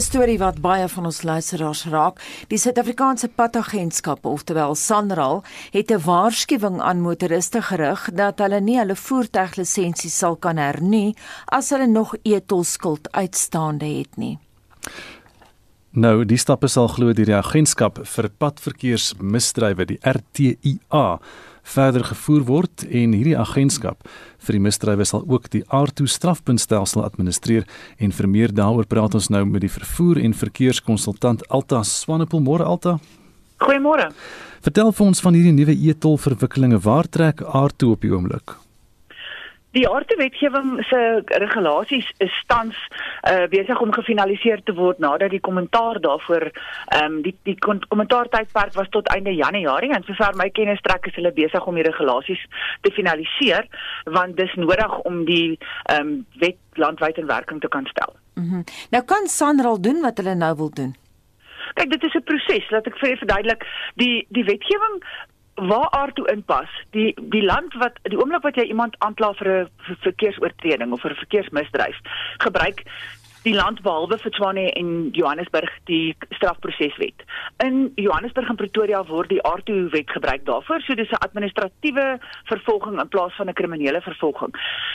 'n storie wat baie van ons luisteraars raak. Die Suid-Afrikaanse Padagentskap, oftewel SANRAL, het 'n waarskuwing aan motoriste gerig dat hulle nie hulle voertuiglisensie sal kan hernu as hulle nog etolskuld uitstaande het nie. Nou, die stappe sal glo deur die agentskap vir padverkeersmisdrywe, die RTIA, verder gevoer word en hierdie agentskap vir die misdrywe sal ook die R2 strafpuntstelsel administreer en vir meer daaroor praat ons nou met die vervoer en verkeerskonsultant Alta Swanepoel môre Alta. Goeiemôre. Vertel vir ons van hierdie nuwe e-tol verwikkelinge waar trek R2 op die oomblik? Die aardewetgewing se regulasies is tans uh, besig om gefinaliseer te word nadat die kommentaar daarvoor ehm um, die die kommentaartydperk was tot einde Januarie en sover my kennis trek is hulle besig om die regulasies te finaliseer want dis nodig om die ehm um, wet landwyd in werking te kan stel. Mhm. Mm nou kan Sanral doen wat hulle nou wil doen. Kyk, dit is 'n proses, laat ek vir julle verduidelik. Die die wetgewing waar aardtoe inpas die die land wat die oomblik wat jy iemand aankla vir 'n verkeersoortreding of vir 'n verkeersmisdryf gebruik die land behalwe vir Tshwane en Johannesburg die strafproseswet. In Johannesburg en Pretoria word die aardtoe wet gebruik daarvoor, so dis 'n administratiewe vervolging in plaas van 'n kriminele vervolging.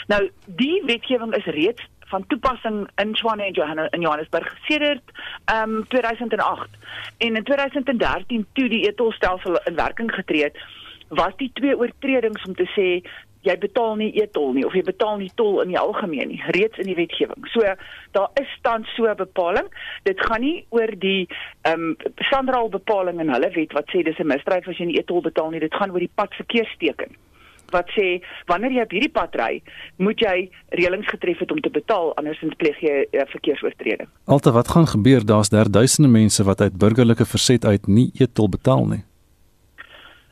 Nou die wetgewing is reeds van toepassing in Tshwane en Johanna in Johannesburg sedert ehm um, 2008 en in 2013 toe die etolstelsel in werking getree het was die twee oortredings om te sê jy betaal nie etol nie of jy betaal nie tol in die algemeen nie reeds in die wetgewing. So daar is tans so 'n bepaling. Dit gaan nie oor die ehm um, Sandraal bepaling in hulle wet wat sê dis 'n misdrijf as jy nie etol betaal nie. Dit gaan oor die padverkeersteken wat sê wanneer jy op hierdie pad ry, moet jy reëlings getref het om te betaal andersins pleeg jy 'n uh, verkeersoortreding. Alte wat gaan gebeur? Daar's daar duisende mense wat uit burgerlike verset uit nie etol betaal nie.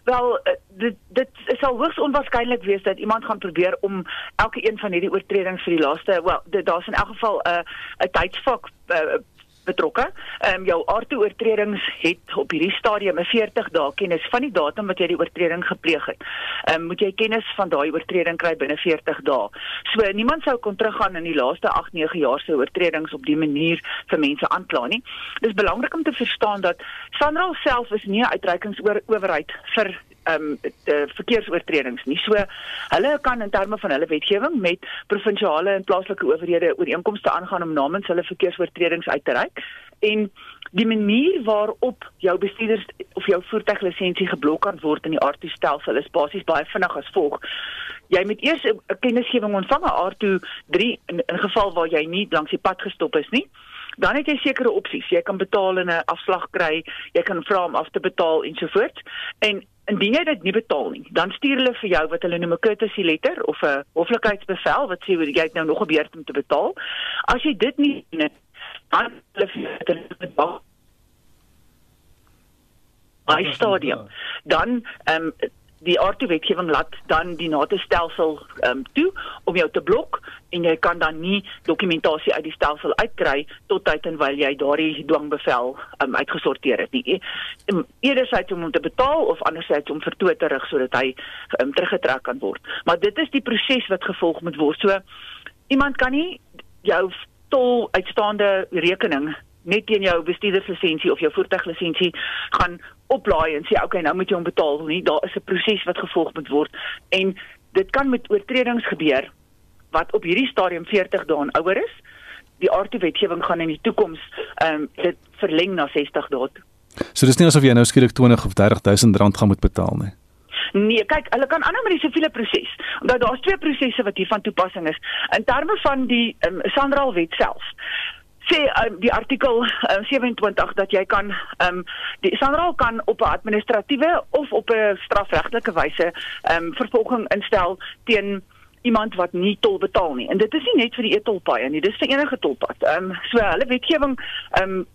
Wel uh, dit dit sal hoogs onwaarskynlik wees dat iemand gaan probeer om elke een van hierdie oortredings vir die laaste wel daar's in elk geval 'n uh, 'n tydsvak uh, betrokke. Ehm um, jou aardtoe oortredings het op hierdie stadium 'n 40 dae kennis van die datum wat jy die oortreding gepleeg het. Ehm um, moet jy kennis van daai oortreding kry binne 40 dae. So niemand sou kon teruggaan in die laaste 8, 9 jaar se oortredings op die manier vir mense aankla nie. Dis belangrik om te verstaan dat Sanral self is nie 'n uitreikingsowerheid vir ehm um, verkeersoortredings nie. So hulle kan in terme van hulle wetgewing met provinsiale en plaaslike owerhede ooreenkomste aangaan om namens hulle verkeersoortredings uit te reik en die manier waarop jou bestuurders of jou voertuiglisensie geblok kan word in die aardtoestelsel is basies baie vinnig as volg. Jy moet eers 'n kennisgewing ontvang aan aardtoe 3 in, in geval waar jy nie langs die pad gestop is nie. Dan het jy sekere opsies. Jy kan betaal en 'n afslag kry, jy kan vra om af te betaal ensovoorts. En indien jy dit nie betaal nie, dan stuur hulle vir jou wat hulle noem 'n courtesy letter of 'n hoflikheidsbevel wat sê jy het nou nog gebeur om te betaal. As jy dit nie doen dan hulle vir hulle betaal. By stadium. Dan ehm um, die aardwetgewing laat dan die NATO-stelsel ehm um, toe om jou te blok en jy kan dan nie dokumentasie uit die stelsel uitkry tot tyd en wyl jy daardie dwangbevel um, uitgesorteer het nie. Ehm, edersins om hom te betaal of andersins om vertoe te rig sodat hy um, teruggetrek kan word. Maar dit is die proses wat gevolg moet word. So iemand kan nie jou tol uitstaande rekening net teen jou bestuurderslisensie of jou voertuiglisensie gaan oplaai en sê okay nou moet jy hom betaal nie. Daar is 'n proses wat gevolg moet word. En dit kan met oortredings gebeur wat op hierdie stadium 40 dae ouer is. Die aardie wetgewing gaan in die toekoms ehm um, dit verleng na 60 dae So dis nie asof jy nou skielik 20 of 30000 rand gaan moet betaal nie? Nee, kyk, hulle kan aanhou met die siviele proses. Omdat daar's twee prosesse wat hier van toepassing is. In terme van die um, Sandraal wet self sê um, die artikel um, 27 dat jy kan ehm um, die Sanral kan op 'n administratiewe of op 'n strafregtelike wyse ehm um, vervolging instel teen iemand wat nie tol betaal nie. En dit is nie net vir die e-tolpaaie nie, dis vir enige tolpad. Ehm um, so hulle wetgewing ehm um,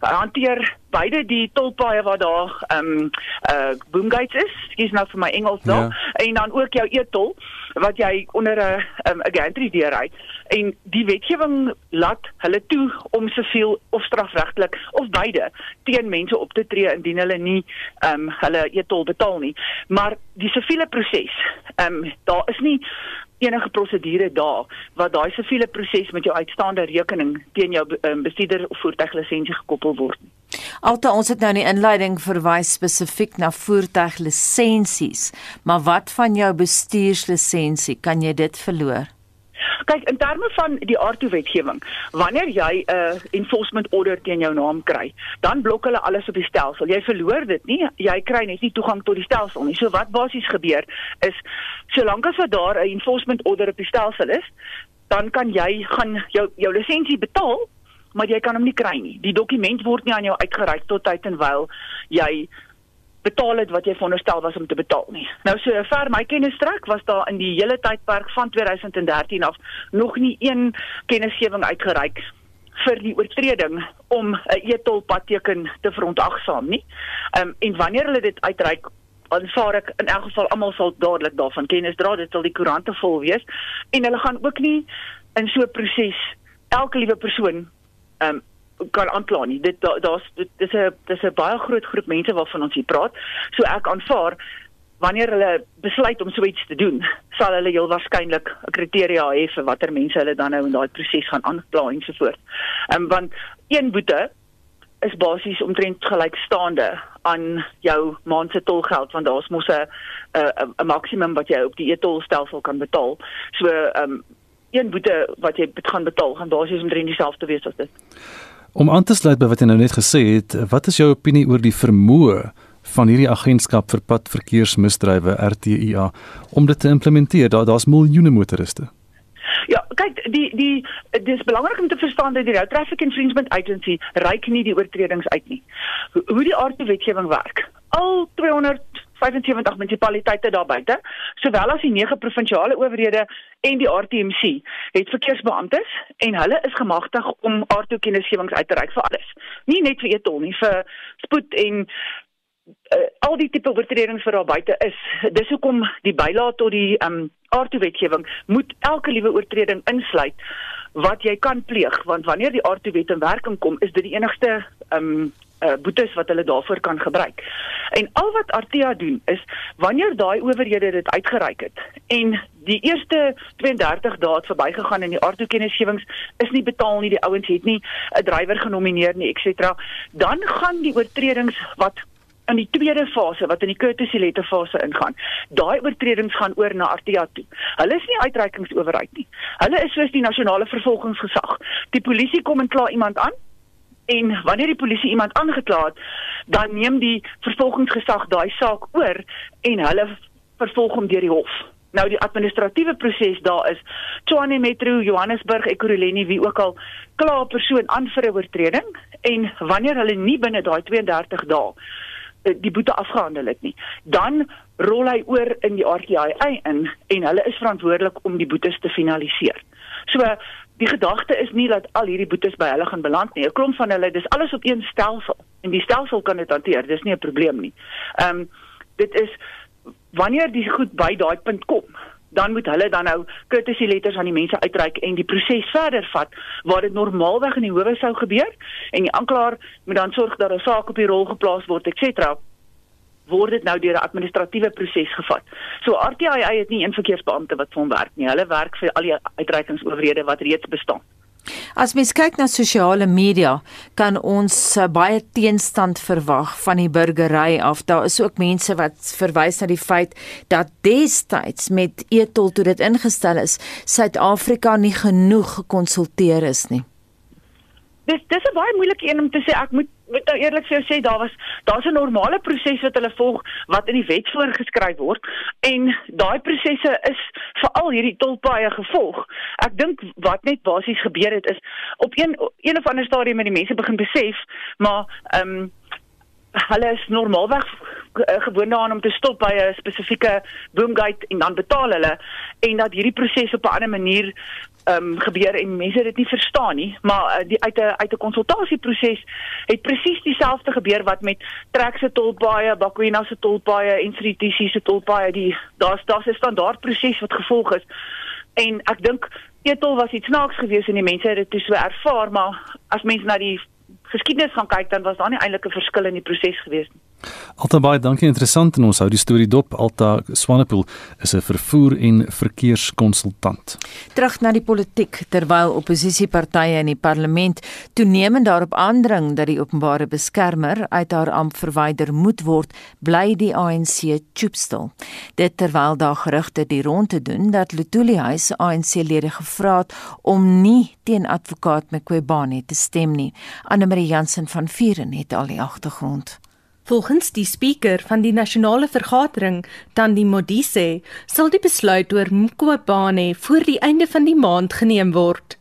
hanteer beide die tolpaaie wat daar ehm um, uh boomgates is, skies nou vir my Engels daar, ja. en dan ook jou e-tol wat jy onder 'n um, 'n gantry deurry en die wetgewing laat hulle toe om siviel of strafregtelik of beide teen mense op te tree indien hulle nie ehm um, hulle e-tol betaal nie. Maar die siviele proses, ehm um, daar is nie enige prosedure daar wat daai siviele proses met jou uitstaande rekening teen jou um, bestuurder of voertuiglisensie gekoppel word. Alta ons het nou in die inleiding verwys spesifiek na voertuiglisensies, maar wat van jou bestuurslisensie? Kan jy dit verloor? Kyk, in terme van die aardtoe wetgewing, wanneer jy 'n uh, enforcement order teen jou naam kry, dan blok hulle alles op die stelsel. Jy verloor dit nie. Jy kry net nie toegang tot die stelsel nie. So wat basies gebeur is solank as daar 'n enforcement order op die stelsel is, dan kan jy gaan jou jou lisensie betaal, maar jy kan hom nie kry nie. Die dokument word nie aan jou uitgereik tot tyd en wyl jy betaal het wat jy veronderstel was om te betaal nie. Nou so ver my kennis strek was daar in die hele tydperk van 2013 af nog nie een kennisgewing uitgereik vir die oortreding om 'n e-tol padteken te verontagsaam nie. Ehm um, en wanneer hulle dit uitreik aanvaar ek in elk geval almal sal dadelik daarvan kennis dra dit sal die koerante vol wees en hulle gaan ook nie in so 'n proses elke liewe persoon ehm um, kan aankla nie. Dit daar's dit is 'n dis 'n baie groot groep mense waarvan ons hier praat. So ek aanvaar wanneer hulle besluit om so iets te doen, sal hulle heel waarskynlik 'n kriteria hê vir watter mense hulle dan nou in daai proses gaan aankla en so voort. Ehm um, want een boete is basies omtrent gelykstaande aan jou maand se tolgeld want daar's mos 'n 'n maksimum wat jy op die e-tolstelsel kan betaal. So ehm um, een boete wat jy gaan betaal gaan basies omtrent dieselfde wees as dit. Om aan te sluit by wat jy nou net gesê het, wat is jou opinie oor die vermoë van hierdie agentskap vir padverkeersmisdrywe RTIA om dit te implementeer? Daar daar's miljoene motoriste. Ja, kyk, die die dis belangrik om te verstaan dat die Road Traffic Infringement Agency reik nie die oortredings uit nie. Hoe, die aardse wetgewing werk. Al 200 75 munisipaliteite daar buite, sowel as die 9 provinsiale owerhede en die RTMC, het verkeersbeamptes en hulle is gemagtig om aardtoekennisgewings uit te reik vir alles. Nie net vir etol nie, vir spoed en uh, al die tipe oortredings wat daar buite is. Dis hoekom die bylaat tot die um aardtoewetgewing moet elke liewe oortreding insluit wat jy kan pleeg want wanneer die aardtoewet in werking kom is dit die enigste um uh, boetes wat hulle daarvoor kan gebruik. En al wat Artea doen is wanneer daai owerhede dit uitgereik het en die eerste 32 dae het verbygegaan en die aardtoekennisgewings is nie betaal nie, die ouens het nie 'n drywer genomineer nie, ens. dan gaan die oortredings wat in die tweede fase wat in die courtesy letter fase ingaan. Daai oortredings gaan oor na Artea toe. Hulle is nie uitreikingsowerheid nie. Hulle is soos die nasionale vervolgingsgesag. Die polisie kom en kla iemand aan en wanneer die polisie iemand aangekla het, dan neem die vervolgingsgesag daai saak oor en hulle vervolg hom deur die hof. Nou die administratiewe proses daar is Tshwane Metro, Johannesburg, Ekurhuleni, wie ook al kla 'n persoon aan vir 'n oortreding en wanneer hulle nie binne daai 32 dae eh, die boete afgehandel het nie, dan rol hy oor in die RTI in en hulle is verantwoordelik om die boetes te finaliseer. So die gedagte is nie dat al hierdie boetes by hulle gaan beland nie. 'n Klomp van hulle, dis alles op een stelsel en die stelsel kan dit hanteer. Dis nie 'n probleem nie. Ehm um, dit is wanneer die goed by daai punt kom, dan moet hulle dan nou courtesy letters aan die mense uitreik en die proses verder vat waar dit normaalweg in die howe sou gebeur en die aanklaer moet dan sorg dat 'n saak op die rol geplaas word, et cetera word dit nou deur 'n administratiewe proses gevat. So RTI het nie een verkeersbeampte wat vir hom werk nie. Hulle werk vir al die uitreikingsowerhede wat reeds bestaan. As mens kyk na sosiale media, kan ons uh, baie teenstand verwag van die burgery af. Daar is ook mense wat verwys na die feit dat destyds met etol toe dit ingestel is, Suid-Afrika nie genoeg gekonsulteer is nie. Dis dis 'n baie moeilike een om te sê ek moet moet nou eerlik vir jou sê daar was daar's 'n normale proses wat hulle volg wat in die wet voorgeskryf word en daai prosesse is vir al hierdie tolpaaie gevolg. Ek dink wat net basies gebeur het is op een een of ander stadium met die mense begin besef, maar ehm um, hulle is normaalweg eh, gewoond daaraan om te stop by 'n spesifieke boomgate en dan betaal hulle en dat hierdie proses op 'n ander manier um, gebeur en mense dit nie verstaan nie, maar uh, die uit 'n uit 'n konsultasieproses het presies dieselfde gebeur wat met Trek se tolpaaie, Bakwena se tolpaaie en Sritisi se tolpaaie, die daar's daar's 'n standaard proses wat gevolg is. En ek dink Etol was iets snaaks geweest en die mense het dit so ervaar, maar as mense na die geskiedenis gaan kyk, dan was daar nie eintlik 'n verskil in die proses geweest nie. Alta baie dankie interessant en ons hou die storie dop. Alta Swanepoel is 'n vervoer en verkeerskonsultant. Terug na die politiek terwyl opposisiepartye in die parlement toenemend daarop aandring dat die openbare beskermer uit haar amp verwyder moet word, bly die ANC choopstil. Dit terwyl daar gerugte die rondte doen dat Lutuli Huis ANC-lede gevra het om nie teen advokaat Mqobane te stem nie. Anne Marie Jansen van Vuren het al die agtergrond. Volgens die spreker van die nasionale vergadering, Tandi Modise, sal die besluit oor Mqobane voor die einde van die maand geneem word.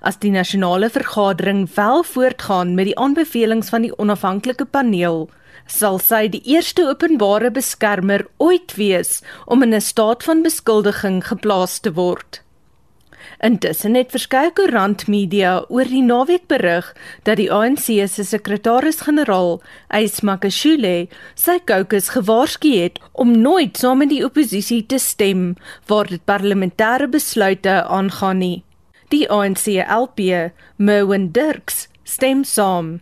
As die nasionale vergadering wel voortgaan met die aanbevelings van die onafhanklike paneel, sal sy die eerste openbare beskermer ooit wees om in 'n staat van beskuldiging geplaas te word. Intussen het verskeie koerantmedia oor die naweek berig dat die ANC se sekretaris-generaal, Ys Makashule, sy kokes gewaarsku het om nooit saam met die oppositie te stem waar dit parlementêre besluite aangaan nie. Die ANC LP, Merwin Dirks, stem saam.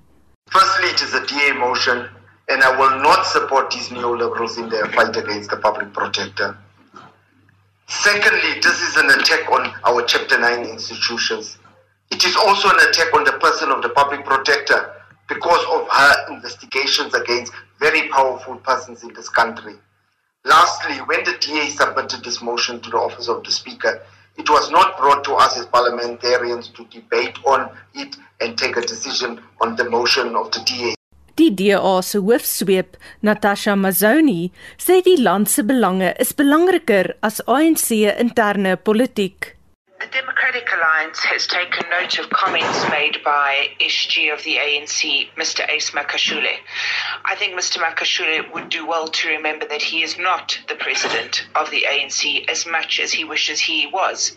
Firstly, it is a DA motion and I will not support these neoliberals in their fight against the public protector. Secondly, this is an attack on our Chapter 9 institutions. It is also an attack on the person of the public protector because of her investigations against very powerful persons in this country. Lastly, when the DA submitted this motion to the office of the Speaker, it was not brought to us as parliamentarians to debate on it and take a decision on the motion of the DA. Die DA se hoofsweep, Natasha Mazzoni, sê die land se belange is belangriker as ANC interne politiek. The Democratic Alliance has taken note of comments made by SG of the ANC, Mr. Ace Makashule. I think Mr. Makashule would do well to remember that he is not the president of the ANC as much as he wishes he was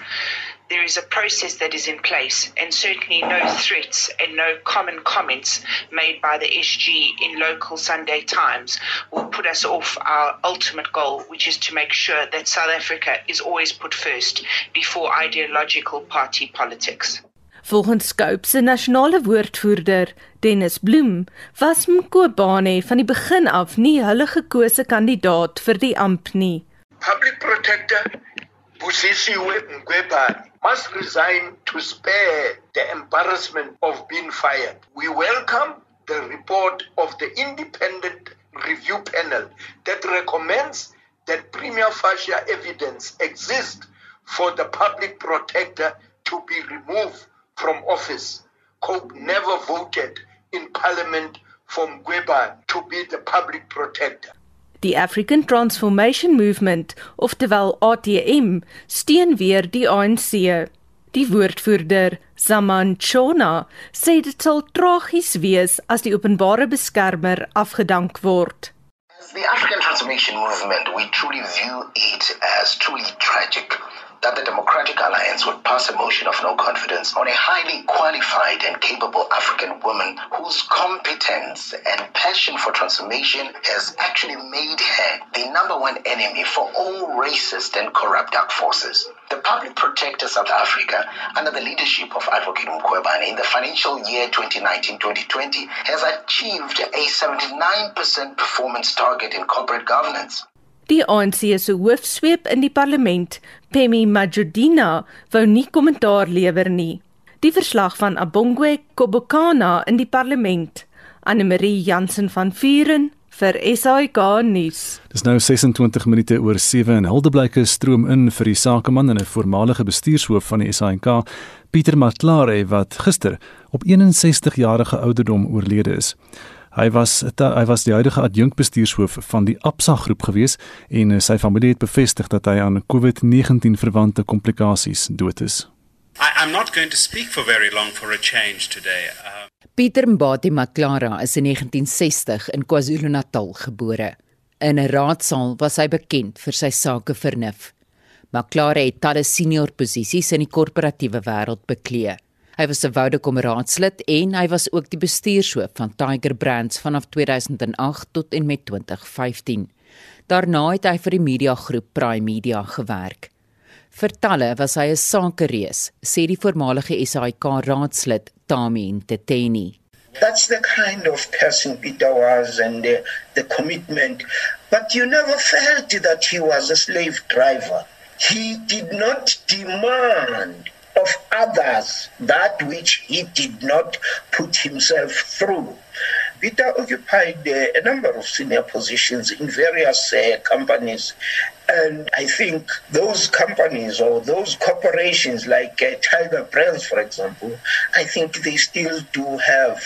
there is a process that is in place, and certainly no threats and no common comments made by the SG in local Sunday Times will put us off our ultimate goal, which is to make sure that South Africa is always put first before ideological party politics. Volgens Scope se nasionale woordvoerder, Dennis Bloem, was Mkobane van die begin af nie hulle gekose kandidaat vir die amp nie. Public protector Busisiwe Mqwebane must resign to spare the embarrassment of being fired. We welcome the report of the independent review panel that recommends that prima facie evidence exists for the public protector to be removed from office. Cope never voted in parliament for Mgweba to be the public protector. Die African Transformation Movement, oftewel ATM, steun weer die ANC. Die woordvoerder, Saman Chona, sê dit sal tragies wees as die openbare beskermer afgedank word. The African Transformation Movement, we truly view it as truly tragic that the Democratic Alliance would pass a motion of no confidence on a highly qualified and capable African woman whose competence and passion for transformation has actually made her the number one enemy for all racist and corrupt dark forces. The Public Protector South Africa, under the leadership of Advocate Mkwebane in the financial year 2019-2020, has achieved a 79% performance target in corporate governance. Die ANC se hoofsweep in die parlement, Pemi Majudina, wou nie kommentaar lewer nie. Die verslag van Abongwe Kobokana in die parlement, Anne Marie Jansen van Vuren vir SAK nuus. Dis nou 26 minute oor 7 en heldeblyke stroom in vir die sakeman en 'n voormalige bestuurshoof van die SAK, Pieter Matlare wat gister op 61 jarige ouderdom oorlede is. Hy was hy was die huidige adjunkbestuurshoof van die Absa groep gewees en eh, sy familie het bevestig dat hy aan COVID-19 verwante komplikasies dood is. I I'm not going to speak for very long for a change today. Uh... Pieter Mbati Maklara is in 1960 in KwaZulu-Natal gebore. In 'n raadsaal was hy bekend vir sy sake vernuf. Maklara het talle senior posisies in die korporatiewe wêreld beklee. Hy was 'n Vodacom raadslid en hy was ook die bestuurshoof van Tiger Brands vanaf 2008 tot en met 2015. Daarna het hy vir die mediagroep Prime Media gewerk. Vir talle was hy 'n sakereus, sê die voormalige SAIK raadslid Tami Nteteni. That's the kind of person Peter was and uh, the commitment. But you never felt that he was a slave driver. He did not demand of others that which he did not put himself through. Peter occupied uh, a number of senior positions in various uh, companies. And I think those companies or those corporations like uh, Tiger Brands, for example, I think they still do have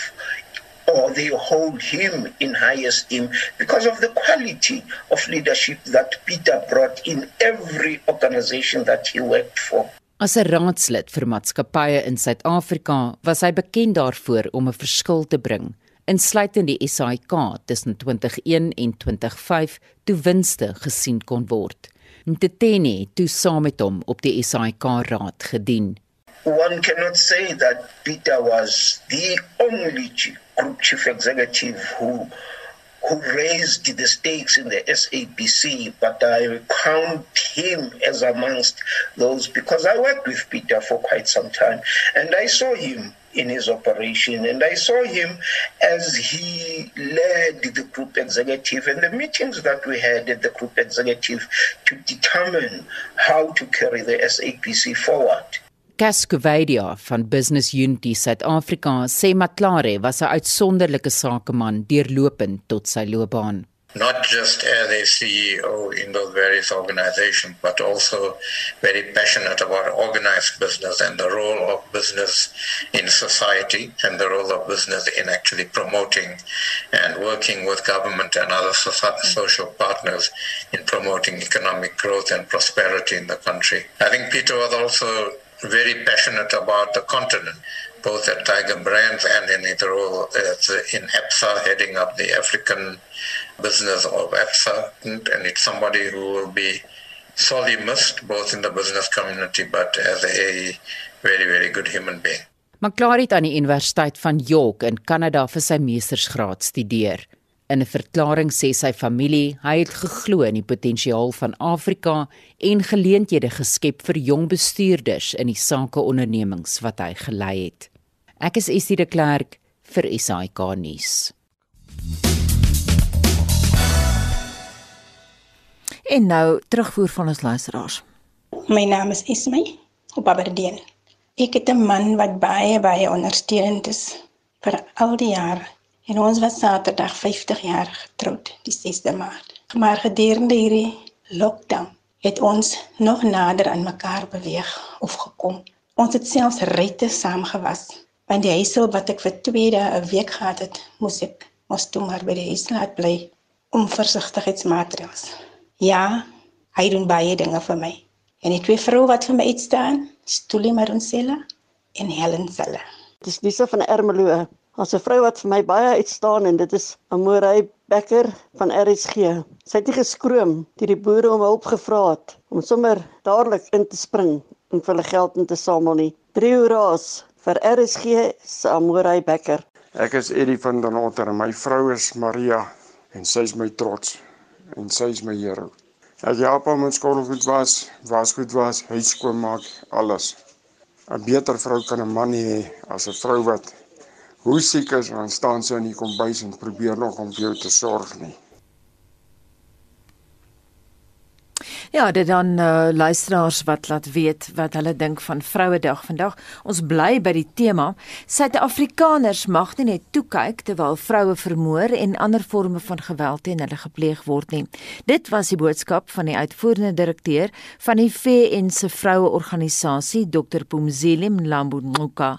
or they hold him in high esteem because of the quality of leadership that Peter brought in every organization that he worked for. As 'n raadslid vir maatskappye in Suid-Afrika was hy bekend daarvoor om 'n verskil te bring, insluitend die SAIK tussen 2001 en 2005 toe winste gesien kon word. Nteteni het toe saam met hom op die SAIK raad gedien. One cannot say that Peter was the only group chief executive who who raised the stakes in the SAPC, but I count him as amongst those because I worked with Peter for quite some time and I saw him in his operation and I saw him as he led the group executive and the meetings that we had at the group executive to determine how to carry the SAPC forward. Cascovedia van Business Unity Suid-Afrika sê Matlare was 'n uitsonderlike sakeman deurlopend tot sy loopbaan. Not just as a CEO in those various organizations, but also very passionate about organized business and the role of business in society and the role of business in actually promoting and working with government and other social partners in promoting economic growth and prosperity in the country. I think Peter was also very passionate about the continent, both at Tiger Brands and in his role as in EPSA, heading up the African business of EPSA. And it's somebody who will be sorely missed, both in the business community but as a very, very good human being. McClary het aan die Universiteit van York in Kanada vir sy meestersgraad studeer. In 'n verklaring sê sy familie hy het geglo in die potensiaal van Afrika en geleenthede geskep vir jong bestuurders in die sakeondernemings wat hy gelei het. Ek is Estie de Klerk vir SAK nuus. En nou terugvoer van ons luisteraars. My naam is Ismay op Aberdeen. Ek het 'n man wat baie baie ondersteunend is vir al die jare En ons was Saterdag 50 jaar getroud, die 6de Maart. Maar gedurende hierdie lockdown het ons nog nader aan mekaar beweeg of gekom. Ons het selfs ryte saamgewas. Want die huisel wat ek vir 2 dae 'n week gehad het, moes ek mos toe maar by die huis laat bly om versigtigheidsmaatreëls. Ja, hy doen baie dinge vir my. En die twee vroue wat vir my uitstaan, Stoelie Maronsela en Helen Zelle. Dis Lisa van Ermelo As 'n vrou wat vir my baie uitstaan en dit is Amorey Becker van RSG. Sy het nie geskroom toe die boere om hulp gevra het om sommer dadelik in te spring en vir hulle geld in te samel nie. Drie hoera's vir RSG se Amorey Becker. Ek is Eddie van den Otter en my vrou is Maria en sy is my trots en sy is my hero. As op my skool goed was, was goed was, huis skoon maak, alles. 'n Beter vrou kan 'n man nie hê as 'n vrou wat hoe siek is dan staan sy in die kombuis en probeer nog om vir jou te sorg nie. Ja, dit dan uh, luisteraars wat laat weet wat hulle dink van Vrouedag vandag. Ons bly by die tema. Suid-Afrikaners mag nie net toe kyk terwyl vroue vermoor en ander forme van geweld teen hulle gepleeg word nie. Dit was die boodskap van die uitvoerende direkteur van die VN se vroueorganisasie, Dr. Pumzile Mlambo-Ngcuka.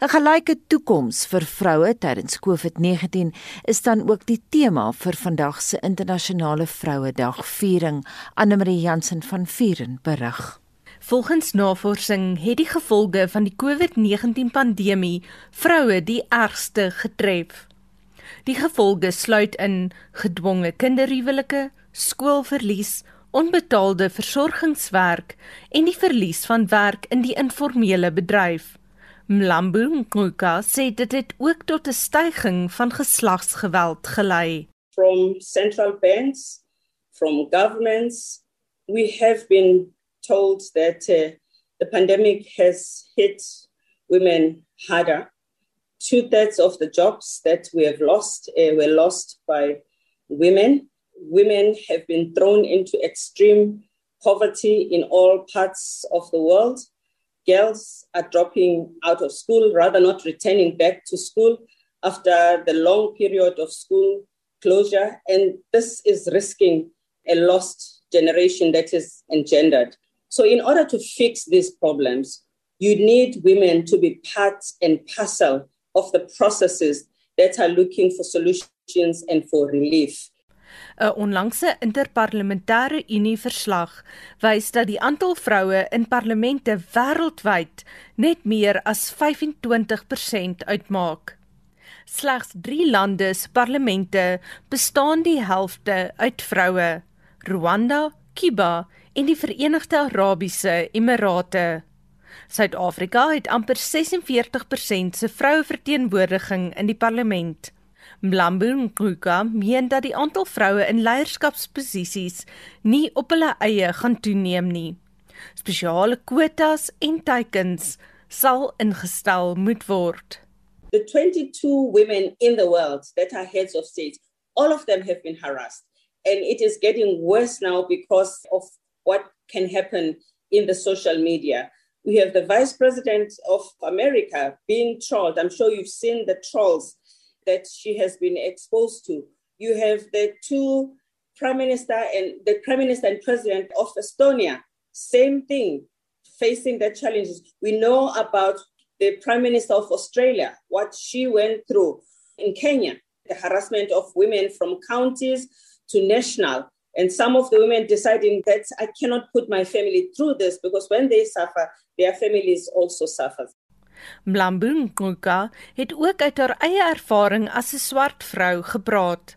'n Gelyke toekoms vir vroue tydens COVID-19 is dan ook die tema vir vandag se internasionale Vrouedag viering. Anne-Marie Jansen van Vuren berig. Volgens navorsing het die gevolge van die COVID-19 pandemie vroue die ergste getref. Die gevolge sluit in gedwonge kinderhuwelike, skoolverlies, onbetaalde versorgingswerk en die verlies van werk in die informele bedryf. Mlambo Ngcuka sê dit het ook tot 'n stygings van geslagsgeweld gelei. From central banks, from governments, we have been told that uh, the pandemic has hit women harder two thirds of the jobs that we have lost uh, were lost by women. Women have been thrown into extreme poverty in all parts of the world. Girls are dropping out of school, rather not returning back to school after the long period of school closure. And this is risking a lost generation that is engendered. So, in order to fix these problems, you need women to be part and parcel of the processes that are looking for solutions and for relief. 'n Onlangse interparlementêre Unie verslag wys dat die aantal vroue in parlemente wêreldwyd net meer as 25% uitmaak. Slegs 3 lande se parlemente bestaan die helfte uit vroue: Rwanda, Kuba en die Verenigde Arabiese Emirate. Suid-Afrika het amper 46% se vroueverteenwoordiging in die parlement. Mlambo Ngcuka meen dat die aantal vroue in leierskapsposisies nie op hulle eie gaan toeneem nie. Spesiale kwotas en teikens sal ingestel moet word. The 22 women in the world that are heads of state, all of them have been harassed and it is getting worse now because of what can happen in the social media. We have the vice president of America being trolled. I'm sure you've seen the trolls that she has been exposed to. You have the two prime minister and the prime minister and president of Estonia, same thing, facing the challenges. We know about the prime minister of Australia, what she went through in Kenya, the harassment of women from counties to national. And some of the women deciding that I cannot put my family through this because when they suffer, their families also suffer. Mlambunguka het ook uit haar eie ervaring as 'n swart vrou gepraat.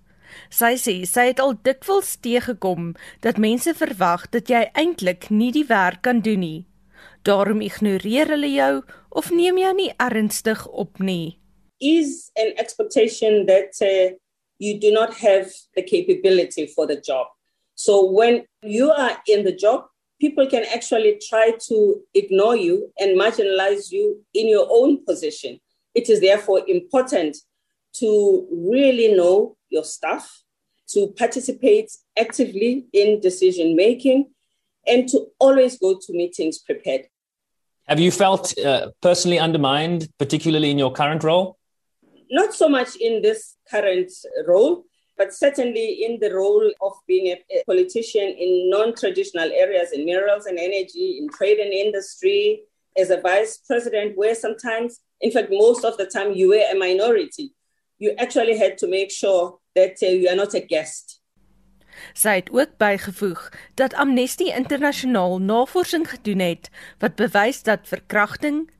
Sy sê sy het al dikwels teëgekom dat mense verwag dat jy eintlik nie die werk kan doen nie. Daarom ignoreer hulle jou of neem jou nie ernstig op nie. Is an expectation that uh, you do not have the capability for the job. So when you are in the job, people can actually try to ignore you and marginalize you in your own position. It is therefore important to really know your staff, to participate actively in decision making, and to always go to meetings prepared. Have you felt uh, personally undermined, particularly in your current role? Not so much in this current role, but certainly in the role of being a, a politician in non-traditional areas in minerals and energy, in trade and industry, as a vice president, where sometimes, in fact, most of the time you were a minority, you actually had to make sure that uh, you are not a guest. Sy het ook bygevoeg dat Amnesty Internasionaal navorsing gedoen het wat bewys dat verkrachting,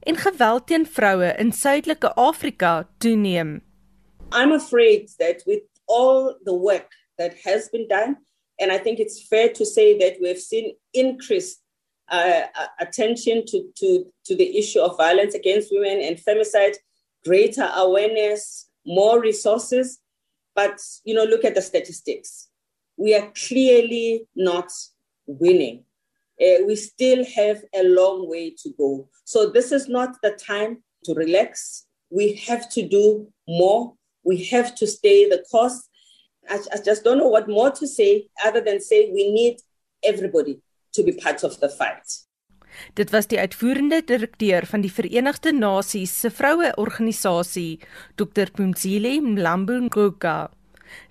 en geweld teen vroue in Suidelike Afrika toeneem. I'm afraid that with all the work that has been done, and I think it's fair to say that we've seen increased uh, attention to, to, to the issue of violence against women and femicide, greater awareness, more resources. But, you know, look at the statistics. We are clearly not winning. Uh, we still have a long way to go. So this is not the time to relax. We have to do more we have to stay the course. I, I just don't know what more to say other than say we need everybody to be part of the fight. Dit was die uitvoerende direkteur van die Verenigde Nasies se vroueorganisasie, Dr. Pumzile Mlambunguka.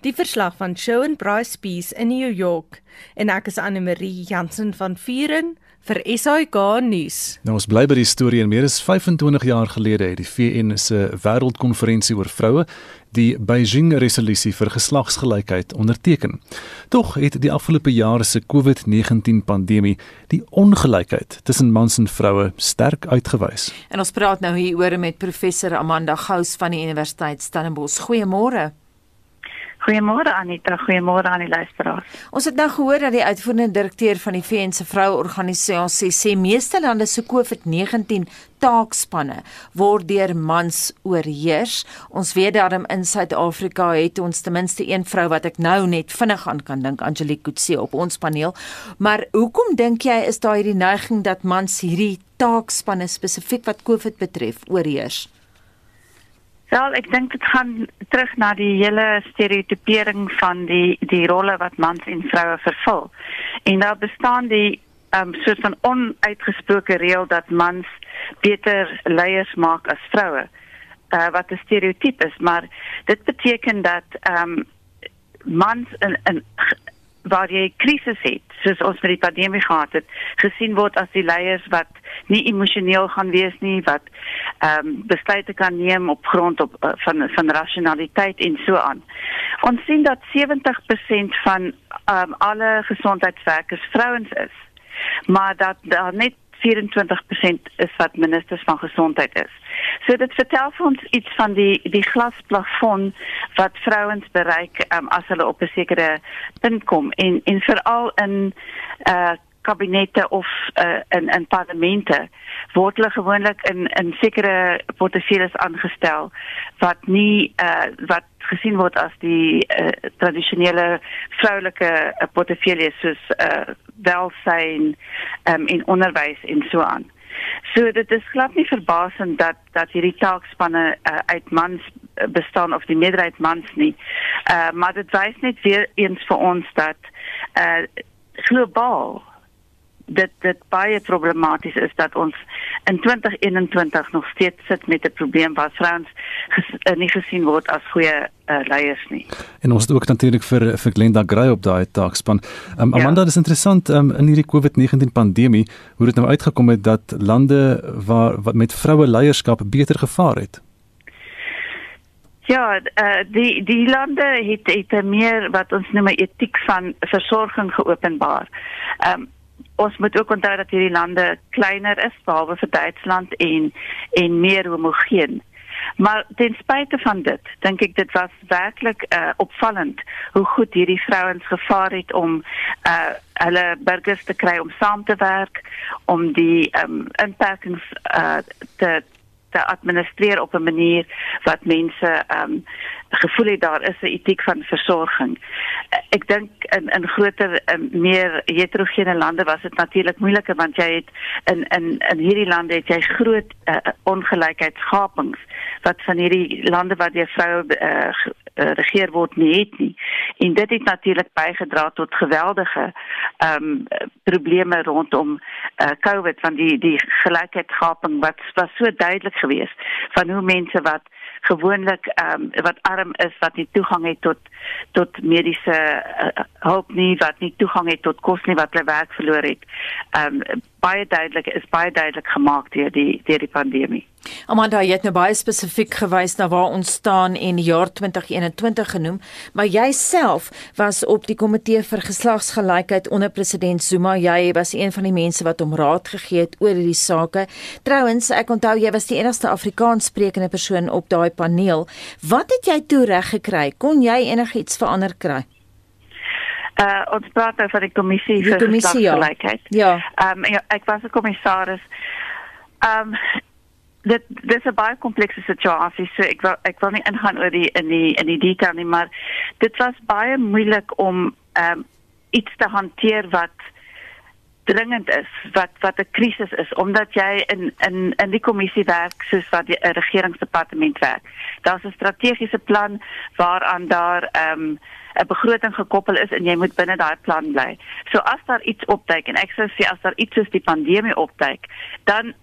Die verslag van Shaun Bryce Peace in New York en ek is Anne Marie Jansen van Vuren vir SAK nuus. Nou ons bly by die storie en meer as 25 jaar gelede het die VN se wêreldkonferensie oor vroue die Beijing resolusie vir geslagsgelykheid onderteken. Tog het die afgelope jare se COVID-19 pandemie die ongelykheid tussen mans en vroue sterk uitgewys. En ons praat nou hieroor met professor Amanda Gous van die Universiteit Stellenbosch. Goeiemôre. Goeiemôre Anita, goeiemôre aan die luisteraars. Ons het nou gehoor dat die uitvoerende direkteur van die VN se vroueorganisasie sê meeste lande se COVID-19 taakspanne word deur mans oorheers. Ons weet daarom in Suid-Afrika het ons ten minste een vrou wat ek nou net vinnig aan kan dink, Angelique Kutse op ons paneel. Maar hoekom dink jy is daar hierdie neiging dat mans hierdie taakspanne spesifiek wat COVID betref oorheers? Wel, ek dink dit gaan terug na die hele stereotipering van die die rolle wat mans en vroue vervul. En daar bestaan die um soort van onuitgesproke reël dat mans beter leiers maak as vroue. Uh wat 'n stereotype is, maar dit beteken dat um mans in in waar jy krisis het, soos ons met die pandemie gehad het, gesien word as die leiers wat nie emosioneel gaan wees nie, wat ehm um, besluite kan neem op grond op uh, van van rasionaliteit en so aan. Ons sien dat 70% van ehm um, alle gesondheidswerkers vrouens is maar dat daar net 24% is wat ministers van gesondheid is. So dit vertel vir ons iets van die die glasplafon wat vrouens bereik um, as hulle op 'n sekere punt kom en en veral in uh kabinette of uh, in in parlemente word hulle gewoonlik in in sekere portefeuilles aangestel wat nie uh, wat gesien word as die uh, tradisionele vroulike uh, portefeuilles soos uh, welsyn um, en onderwys en so aan. So dit is glad nie verbasend dat dat hierdie taakspanne uh, uit mans bestaan of die meerderheid mans nie. Uh, maar dit wys net weer eens vir ons dat uh, globaal dit dit baie problematies is dat ons in 2021 nog steeds sit met 'n probleem waar vrouens ges, uh, nie gesien word as goeie uh, leiers nie. En ons het ook natuurlik vir vir Glenda Gray op daai taakspan. Um, Amanda, ja. dit is interessant um, in hierdie COVID-19 pandemie hoe dit nou uitgekom het dat lande waar wat met vroue leierskap beter gevaar het. Ja, uh, die die lande het het meer wat ons noem etiek van versorging geopenbaar. Ehm um, ons moet ook onthou dat hierdie lande kleiner is behalwe vir Duitsland en en meer homogeen. Maar ten spyte van dit, dink ek dit was werklik uh, opvallend hoe goed hierdie vrouens gevaar het om uh, hulle burgers te kry om saam te werk, om die um, inperkings uh, te te administreer op 'n manier wat mense ehm um, gevoel het daar is 'n etiek van versorging. Ek dink in in groter um, meer heterogene lande was dit natuurlik moeiliker want jy het in in in hierdie lande het jy groot uh, ongelykheidsgapings wat van hierdie lande waar die vroue uh, regeer word nie het nie. En dit het natuurlik bygedra tot geweldige ehm um, probleme rondom uh, COVID van die die gelykheidsgaping wat was so duidelik geweest van hoe mense wat gewoonlik ehm um, wat arm is wat nie toegang het tot tot mediese uh, hulp nie wat nie toegang het tot kos nie wat hulle werk verloor het. Ehm um, baie duidelik is baie duidelik gemaak deur die deur die pandemie. Amanda, jy het nou baie spesifiek gewys na waar ons staan en die jaar 2021 genoem, maar jy self was op die komitee vir geslagsgelykheid onder president Zuma. Jy was een van die mense wat hom raad gegee het oor hierdie sake. Trouwens, ek onthou jy was die enigste Afrikaans sprekende persoon op daai paneel. Wat het jy toe reg gekry? Kon jy enigiets verander kry? Uh ons praat oor die kommissie vir geslagsgelykheid. Ja. Ehm um, ja, ek was 'n kommissaris. Ehm um, dit dis 'n baie komplekse situasie. So ek wil ek wil nie ingaan oor die in die in die detail nie, maar dit was baie moeilik om ehm um, iets te hanteer wat dringend is wat wat 'n krisis is omdat jy in in in die kommissie werk soos wat die regeringsdepartement werk. Daar's 'n strategiese plan waaraan daar ehm um, 'n begroting gekoppel is en jy moet binne daai plan bly. So as daar iets opduik en ek sou sê as daar iets soos die pandemie opduik, dan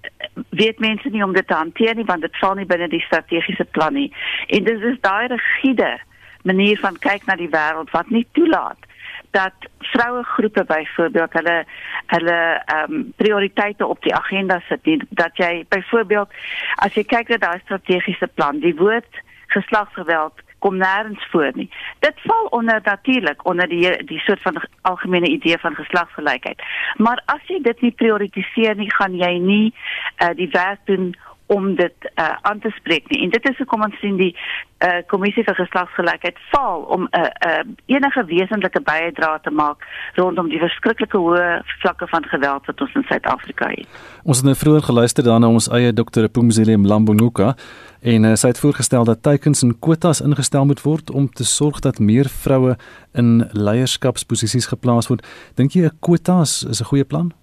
weet mense nie om dit te hanteer nie want dit val nie binne die strategiese plan nie. En dit is daai rigiede manier van kyk na die wêreld wat nie toelaat dat vroue groepe byvoorbeeld hulle hulle ehm um, prioriteite op die agenda sit nie. dat jy byvoorbeeld as jy kyk na daai strategiese plan die woord geslagsgeweld kom nêrens voor nie. Dit val onder natuurlik onder die die soort van algemene idee van geslagsgelykheid. Maar as jy dit nie prioritiseer nie, gaan jy nie uh, die werk doen om dit uh, aan te spreek nie. En dit is hoekom ons sien die uh, kommissie vir geslagsgelykheid faal om 'n uh, uh, enige wesentlike bydrae te maak rondom die verskriklike hoë vlakke van geweld wat ons in Suid-Afrika het. Ons het nou vroeër geluister daarna ons eie dokter Pumzile Mlambonuka en uh, sy het voorgestel dat teikens en kwotas ingestel moet word om te sorg dat meer vroue in leierskapsposisies geplaas word. Dink jy 'n kwotas is 'n goeie plan?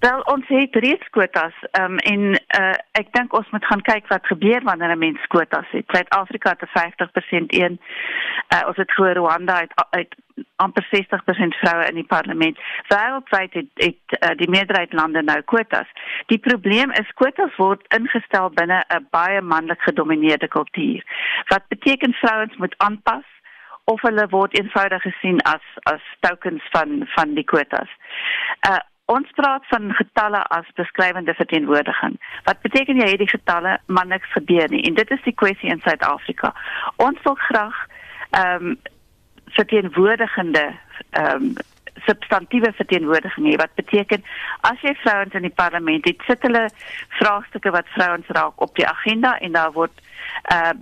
Wel ons het reeds kwotas um, en uh, ek dink ons moet gaan kyk wat gebeur wanneer 'n mens kwotas het. Suid-Afrika het 'n 50% een. Uh, ons het voor Rwanda het, het amper 60% vroue in die parlement. Wêreldwyd het, het uh, die meerderheid lande nou kwotas. Die probleem is kwotas word ingestel binne 'n baie manlik gedomeineerde kultuur. Wat beteken vrouens moet aanpas of hulle word eenvoudig gesien as as tokens van van die kwotas. Uh Ons praat van getalle as beskrywende verteenwoordiging. Wat beteken jy het die getalle maar niks gebeur nie en dit is die kwessie in Suid-Afrika. Ons wil graag ehm um, verteenwoordigende ehm um, substantiëre verteenwoordiging hê wat beteken as jy vrouens in die parlement het, sit hulle vraagstukke wat vrouens raak op die agenda en daar word uh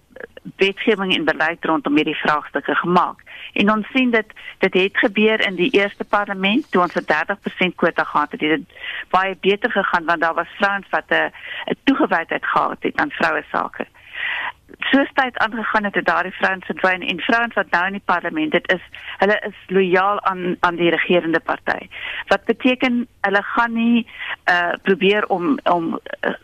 wetgewing en beleid rondom hierdie vraagstukke gemaak. En ons sien dit dit het gebeur in die eerste parlement toe ons 'n 30% kwota gehad het. Dit het baie beter gegaan want daar was vrouens wat 'n 'n toegewydheid gehad het aan vroue sake. Soos tyd aangegaan het, het daardie vrouens verdwyn en vrouens wat nou in die parlement dit is, hulle is lojaal aan aan die regerende party. Wat beteken hulle gaan nie uh probeer om om uh,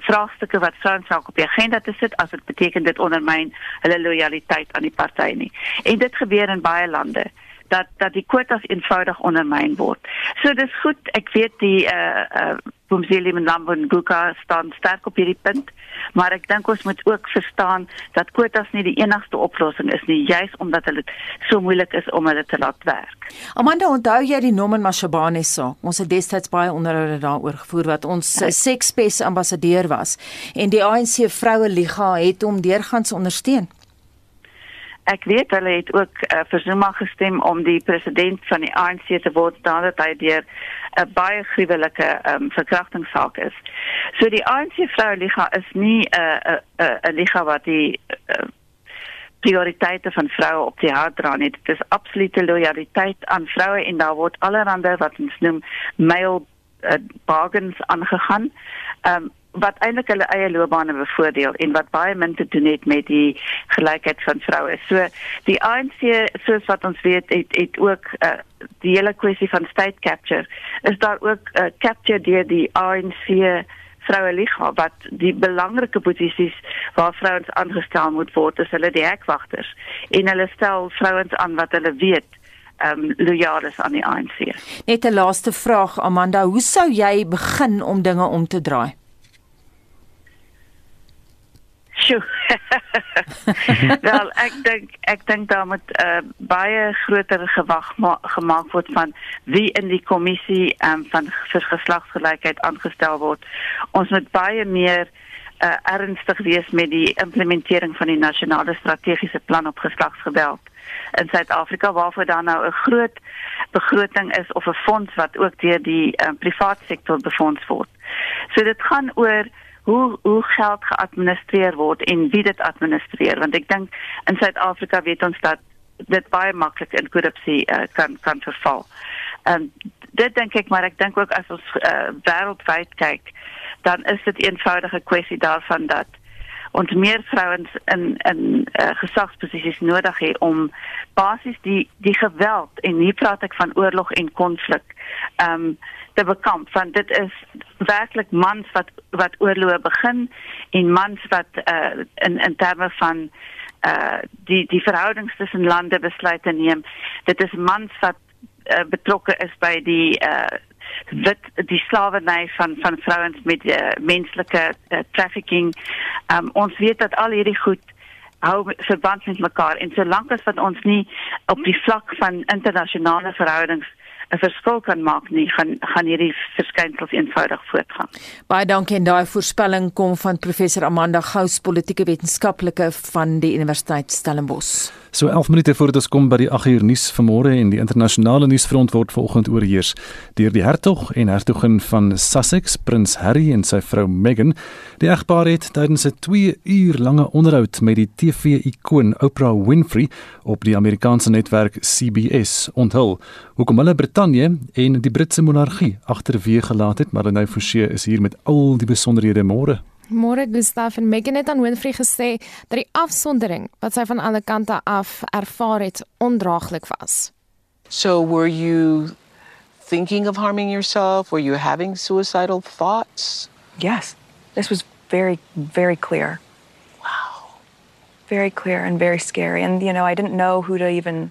vraagstukke wat vrouens raak op die agenda te sit as dit beteken dit ondermyn hulle lojaliteit aan die party nie. En dit gebeur in baie lande dat dat die kwotas eenvoudig ondermyn word. So dis goed, ek weet die uh uh Bumzili en Lambo en Guka staan sterk op hierdie punt, maar ek dink ons moet ook verstaan dat kwotas nie die enigste oplossing is nie, juis omdat dit so moeilik is om hulle te laat werk. Amanda, onthou jy die Nomen Mashabane saak? Ons het destyds baie onderhoude daaroor gevoer wat ons ja. sekspes ambassadeur was en die ANC vroue liga het hom deurgangs ondersteun. Ek weet hulle het ook uh, vir Zuma gestem om die president van die ANC te word nadat hy deur 'n baie gruwelike um, verkrachtingssaak is. So die ANC vroueliga is nie 'n 'n 'n liga wat die uh, prioriteite van vroue op die hart dra nie. Dit is absolute lojaliteit aan vroue en daar word allerhande wat ons noem male uh, bargains aangegaan. Ehm um, wat eintlik hulle eie loopbane bevoordeel en wat baie min te doen het met die gelykheid van vroue. So die ANC soos wat ons weet het het ook uh, die hele kwessie van state capture is daar ook uh, capture deur die ANC vroue liga wat die belangrike posisies waar vrouens aangestel moet word is hulle die hekwagters en hulle stel vrouens aan wat hulle weet ehm um, lojaal is aan die ANC. Net 'n laaste vraag Amanda, hoe sou jy begin om dinge om te draai? Sjoe. Wel, ek dink ek dink daar moet 'n uh, baie groter gewag gemaak word van wie in die kommissie um, van geslagsgelykheid aangestel word. Ons moet baie meer uh, ernstig wees met die implementering van die nasionale strategiese plan op geslagsgeweld in Suid-Afrika waarvoor daar nou 'n groot begroting is of 'n fonds wat ook deur die um, private sektor befonds word. So dit gaan oor hoe hoe geld geadministreer word en wie dit administreer want ek dink in Suid-Afrika weet ons dat dit baie maklik in korrupsie uh, kan kan verval. Ehm um, dit dink ek maar ek dink ook as ons uh, wêreldwyd kyk dan is dit eenvoudige kwessie daarvan dat ons meer vrouens in in uh, gesagsposisies nodig het om basies die die geweld en hier praat ek van oorlog en konflik ehm um, te bekamp want dit is werklik mans wat wat oorloë begin en mans wat uh, in in terme van uh die die verhoudings tussen lande besluite neem. Dit is mans wat uh, betrokke is by die uh wit die slawerny van van vrouens met uh, menslike uh, trafficking. Um, ons weet dat al hierdie goed hou verband met mekaar. En solank as wat ons nie op die vlak van internasionale verhoudings 'n verskil kan maak nie, gaan gaan hierdie verskynsels eenvoudig voortgaan. Baie dankie en daai voorspelling kom van professor Amanda Gous, politieke wetenskaplike van die Universiteit Stellenbosch. So 11 minute voor dit kom by die 8 uur nuus vanmôre en die internasionale nuusfront word vanoggend oorheers deur die hertog en hertogin van Sussex, prins Harry en sy vrou Meghan. Die egpaar het tydens 'n 2 uur lange onderhoud met die TV-ikoon Oprah Winfrey op die Amerikaanse netwerk CBS onthul hoekom hulle Brittanje en die Britse monargie agterweë gelaat het. Marlenae Forsie is hier met al die besonderhede môre. Môre Gustaf en Megan het aan Winfrey gesê dat die afsondering wat sy van alle kante af ervaar het ondraaglik was. So were you thinking of harming yourself? Were you having suicidal thoughts? Yes. This was very, very clear. Wow. Very clear and very scary. And, you know, I didn't know who to even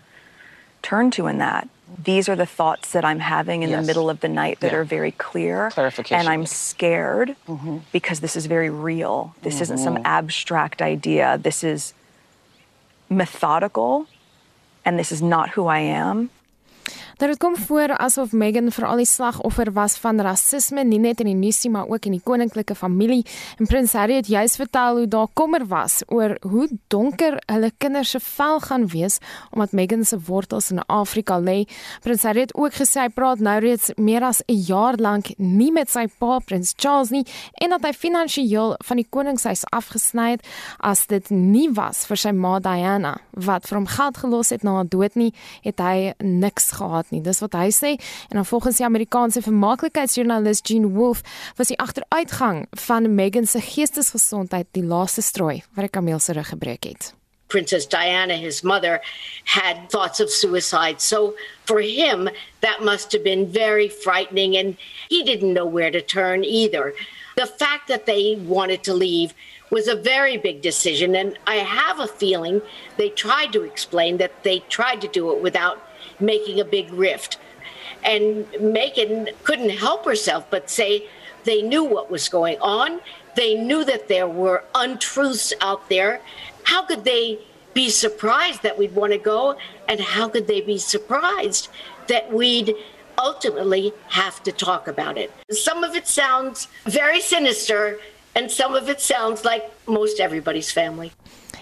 turn to in that. These are the thoughts that I'm having in Yes. the middle of the night that Yeah. are very clear. Clarification. And I'm scared because this is very real. This isn't some Mhm. abstract idea. This is methodical and this is not who I am. Dat dit kom voor asof Meghan veral die slagoffer was van rasisme nie net in die nuus nie, maar ook in die koninklike familie. En Prins Harry het juis vertel hoe daar kommer was oor hoe donker hulle kinders se vel gaan wees omdat Meghan se wortels in Afrika lê. Prins Harry het ook gesê hy praat nou reeds meer as 'n jaar lank nie met sy pa Prins Charles nie en dat hy finansiëel van die koningshuis afgesny het as dit nie was vir sy ma Diana wat vir hom geld gelos het na haar dood nie, het hy niks gehad nie. Dis wat hy sê en dan volgens die Amerikaanse vermaaklikheidsjoernalis Gene Wolfe was die agteruitgang van Meghan se geestesgesondheid die laaste strooi wat die kameel se rug gebreek het. Princess Diana, his mother, had thoughts of suicide. So for him, that must have been very frightening, and he didn't know where to turn either. The fact that they wanted to leave was a very big decision, and I have a feeling they tried to explain that they tried to do it without making a big rift. And Megan couldn't help herself but say they knew what was going on. They knew that there were untruths out there. How could they be surprised that we'd want to go? And how could they be surprised that we'd ultimately have to talk about it? Some of it sounds very sinister, and some of it sounds like most everybody's family.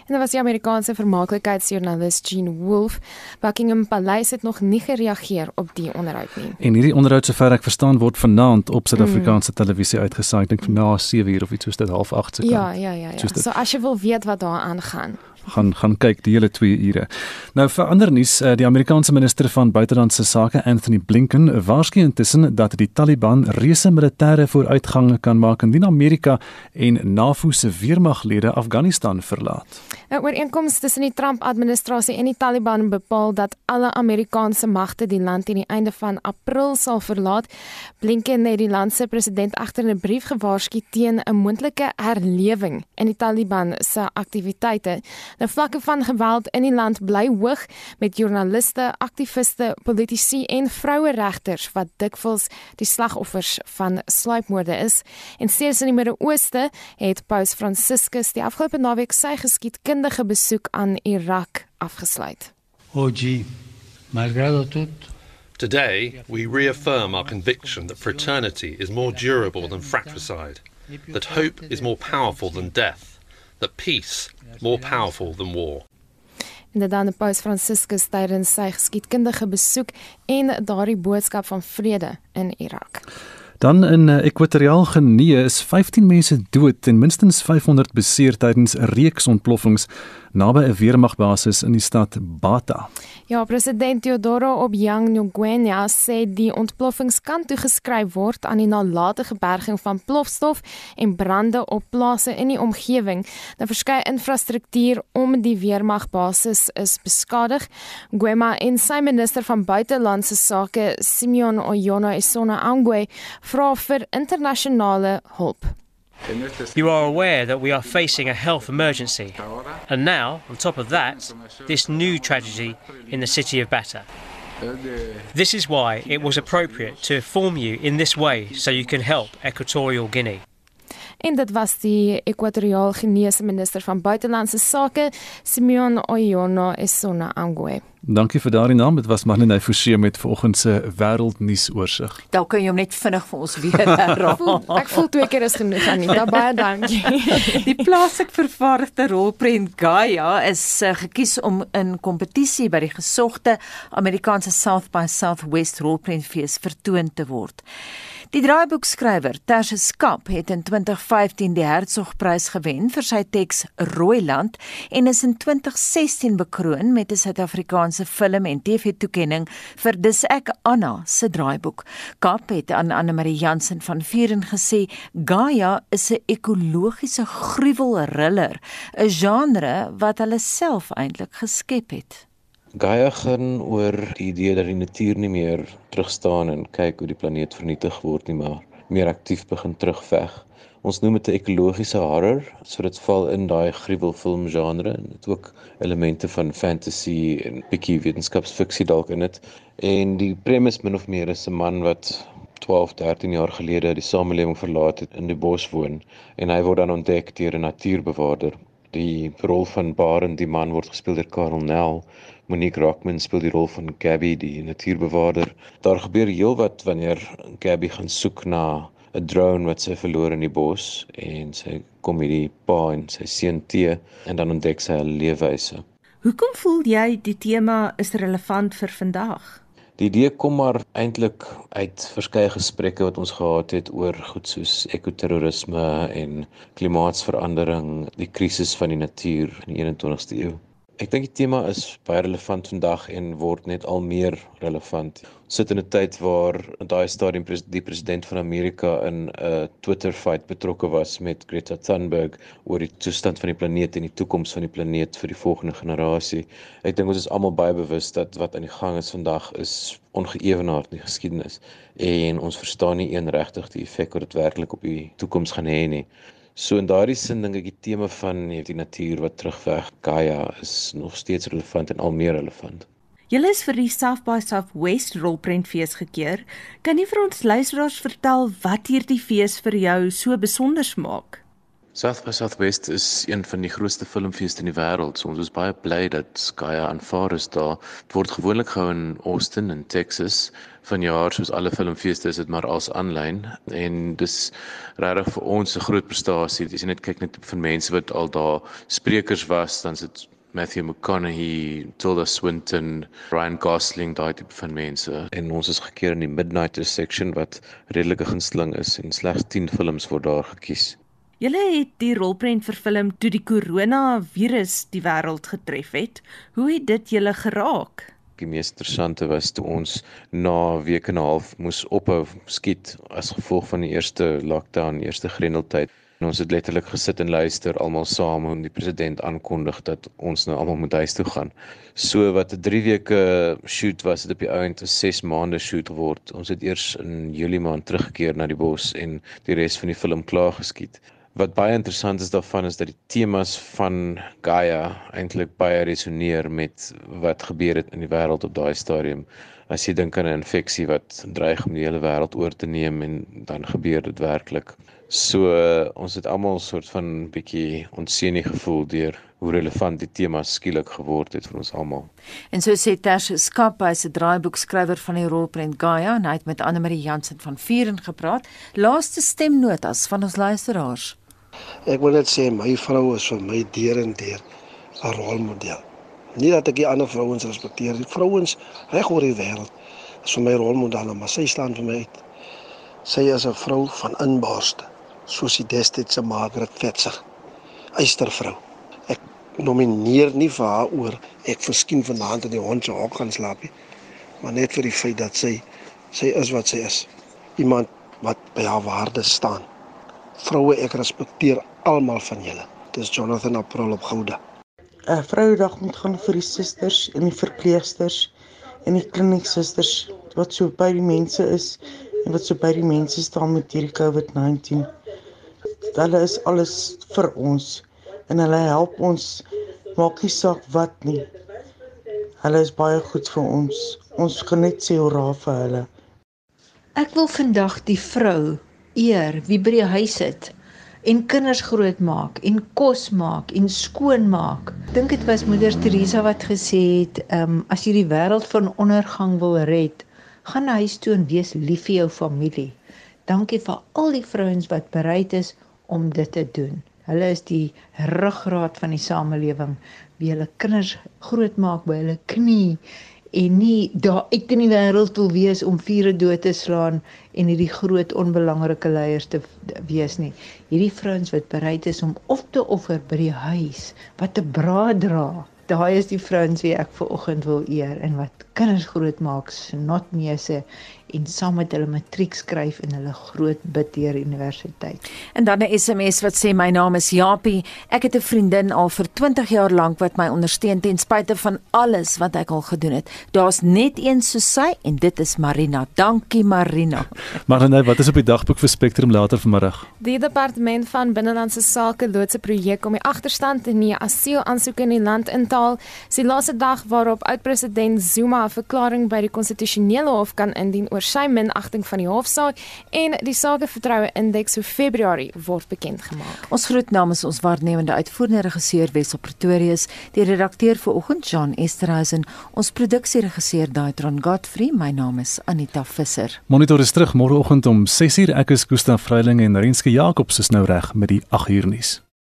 En dit was die Amerikaanse vermaaklikheidsjoernalis Gene Wolfe. Buckingham Paleis het nog nie gereageer op die onderhoud nie. En hierdie onderhoud sover ek verstaan word vanaand op Suid-Afrikaanse mm. televisie uitgesaai. Ek dink na 7 uur of iets soos dit half 8 se kant. Ja, ja, ja, ja. Dit. So as jy wil weet wat daar aangaan. gaan gaan kyk die hele 2 ure. Nou vir ander nuus, eh, die Amerikaanse minister van buitelandse sake Anthony Blinken waarsku intussen dat die Taliban reuse militêre vooruitgang kan maak indien Amerika en NAVO se weermaglede Afghanistan verlaat. 'n Ooreenkoms tussen die Trump-administrasie en die Taliban bepaal dat alle Amerikaanse magte die land teen die einde van April sal verlaat. Blinken het die land se president agter 'n brief gewaarsku teen 'n moontlike herlewing in die Taliban se aktiwiteite. Nou vlakke van geweld in die land bly hoog met joernaliste, aktiviste, politici en vroueregters wat dikwels die slagoffers van sluipmoorde is. En steeds in die Midde-Ooste het Paus Franciscus die afgelope naweek sy geskiedkundige besoek aan Irak afgesluit. Oggi, malgrado tutto, Today, we reaffirm our conviction that fraternity is more durable than fratricide, that hope is more powerful than death, that peace more powerful than war. En dan Paus Franciscus tydens sy geskiedkundige besoek en daardie boodskap van vrede in Irak. Dan in Ekwatoriaal Genee is 15 mense dood en minstens 500 beseer tydens 'n reeks ontploffings naby 'n weermagbasis in die stad Bata. Ja, president Teodoro Obiang Nguema sê die ontploffings kan toegeskryf word aan die nalatige berging van plofstof en brande op plase in die omgewing. Nou verskeie infrastruktuur om die weermagbasis is beskadig. Nguema en sy minister van buitelandse sake, Simeon Oyono Esona Angwe, vra vir internasionale hulp. You are aware that we are facing a health emergency. And now, on top of that, this new tragedy in the city of Bata. This is why it was appropriate to inform you in this way so you can help Equatorial Guinea. En dit was die Ekwatoriaal Geneese minister van buitelandse sake, Simeon Oyono Esona Angwe. Dankie vir daardie naam. Dit was Marlene Forsie met vanoggend se wêreldnuusoorseig. Dalk kan jy hom net vinnig vir ons weer herhaal. Ek voel twee keer is genoeg Anita, baie dankie. Die plaaslik vervaardigde rolprent Gaia is uh, gekies om in kompetisie by die gesogte Amerikaanse South by Southwest rolprentfees vertoon te word. Die draaiboekskrywer Tertius Kap het in 2015 die Hertzogprys gewen vir sy teks Rooiland en is in 2016 bekroon met 'n Suid-Afrikaanse film en TV-toekenning vir Dis ek Anna se draaiboek. Kap het aan Anne Marie Jansen van Vuren gesê Gaia is 'n ekologiese gruwelriller, 'n genre wat hulle self eintlik geskep het. Gaia gaan oor die idee dat die natuur nie meer terugstaan en kyk hoe die planeet vernietig word nie, maar meer aktief begin terugveg. Ons noem dit 'n ekologiese horror, so dit val in daai gruwelfilm genre en dit ook elemente van fantasy en bietjie wetenskapsfiksie dalk in dit. En die premise min of meer is 'n man wat 12, 13 jaar gelede die samelewing verlaat het in die bos woon en hy word dan ontdek deur 'n natuurbewaarder. Die rol van Baren, die man word gespeel deur Karel Nel. Monique Rockman speel die rol van Gabby, die natuurbewaarder. Daar gebeur heelwat wanneer Gabby gaan soek na 'n drone wat sy verloor in die bos en sy kom hierdie pa en sy seun te en dan ontdek sy 'n leefwyse. Hoekom voel jy die tema is relevant vir vandag? Die idee kom maar eintlik uit verskeie gesprekke wat ons gehad het oor goed soos ekoterrorisme en klimaatsverandering, die krisis van die natuur in die 21ste eeu. Ek dink die tema is baie relevant vandag en word net al meer relevant. Ons sit in 'n tyd waar daai stadium die president van Amerika in 'n Twitter fight betrokke was met Greta Thunberg oor die toestand van die planeet en die toekoms van die planeet vir die volgende generasie. Ek dink ons is almal baie bewus dat wat aan die gang is vandag is ongeëwenaard in die geskiedenis en ons verstaan nie een regtig die effek wat dit werklik op die toekoms gaan hê nie. So in daardie sin dink ek die tema van die natuur wat terugweg Gaia is nog steeds relevant en al meer relevant. Julle is vir die South by Southwest rolprentfees gekeer. Kan jy vir ons luisteraars vertel wat hierdie fees vir jou so besonder maak? South by Southwest is een van die grootste filmfeeste in die wêreld. So ons is baie bly dat Gaia aanvaar is daar. Dit word gewoonlik gehou in Austin in Texas. Vanjaar soos alle filmfeeste is dit maar als aanlyn en dis regtig vir ons 'n groot prestasie. Dis net kyk net vir mense wat al daar sprekers was, dan sit Matthew McConaughey, Tilda Swinton, Ryan Gosling, daai tipe van mense. En ons is gekeer in die Midnight Section wat redelike gunsteling is en slegs 10 films word daar gekies. Julle het die rolprent vervilm toe die koronavirus die wêreld getref het. Hoe het dit julle geraak? Die mees interessante was toe ons na 'n week en 'n half moes ophou skiet as gevolg van die eerste lockdown, eerste grendeltyd. En ons het letterlik gesit en luister almal saam hoe die president aankondig dat ons nou almal moet huis toe gaan. So wat 'n 3 weke shoot was, het op die ount 'n 6 maande shoot geword. Ons het eers in Julie maand teruggekeer na die bos en die res van die film klaar geskiet. Wat baie interessant is daarvan is dat die temas van Gaia eintlik baie resoneer met wat gebeur het in die wêreld op daai stadium. As jy dink aan 'n infeksie wat dreig om die hele wêreld oor te neem en dan gebeur dit werklik. So ons het almal 'n soort van bietjie onseënig gevoel deur hoe relevant die tema skielik geword het vir ons almal. En so sê Tash Skap, hy's 'n draaiboekskrywer van die rolprent Gaia en hy het met Anne Marie Jansen van Vieren gepraat. Laaste stemnotas van ons luisteraars. Ek wil net sê my vrou is vir my deur en deur 'n rolmodel. Nie dat ek die ander vrouens respekteer nie. Vrouens reg oor die wêreld is vir my rolmodelle, maar sy staan vir my uit. Sy is 'n vrou van inborste, soos die destydse Margaret Thatcher. Eystervrou. Ek nomineer nie vir haar oor ek verskyn vanaand in die hond se hok gaan slaap nie, maar net vir die feit dat sy sy is wat sy is. Iemand wat by haar waardes staan. Vroue, ek respekteer almal van julle. Dis Jonathan April op Gouda. 'n Vrouedag moet gaan vir die susters en die verpleegsters en die klinieksusters wat so by die mense is en wat so by die mense staan met hierdie COVID-19. Hulle is alles vir ons en hulle help ons maak nie saak wat nie. Hulle is baie goed vir ons. Ons geniet sê hoera vir hulle. Ek wil vandag die vrou eer wie by die huis sit en kinders grootmaak en kos maak en skoon maak. Dink dit was moeder Teresa wat gesê het, ehm um, as jy die wêreld van ondergang wil red, gaan huis toe en wees lief vir jou familie. Dankie vir al die vrouens wat bereid is om dit te doen. Hulle is die ruggraat van die samelewing wie hulle kinders grootmaak by hulle knie en nie daar uit in die wêreld wil wees om vure dood te slaan en hierdie groot onbelangrike leiers te wees nie. Hierdie vrouens wat bereid is om op te offer by die huis, wat te bra dra. Daai is die vrouens wie ek ver oggend wil eer en wat kinders grootmaak, snotneuse en saam met hulle matriek skryf en hulle groot bid deur universiteit. En dan 'n SMS wat sê my naam is Japie. Ek het 'n vriendin al vir 20 jaar lank wat my ondersteun ten spyte van alles wat ek al gedoen het. Daar's net een soos sy en dit is Marina. Dankie Marina. Maar nou, wat is op die dagboek vir Spectrum later vanmiddag? Die departement van binnelandse sake loods 'n projek om die agterstand in die asielaansoeke in die land in te haal. Dis die laaste dag waarop oud-president Zuma 'n verklaring by die konstitusionele hof kan indien oor sy minagting van die hofsaak en die sakevertroue indeks vir Februarie word bekend gemaak. Ons groet namens ons waarnemende uitvoerende regisseur Wessel Pretorius, die redakteur vir oggend Jan Esterhuizen, ons produksieregisseur Daitron Godfrey, my naam is Anita Visser. Monitor is terug môreoggend om 6uur. Ek is Gustaf Vreiling en Renske Jacobs is nou reg met die 8uur nuus.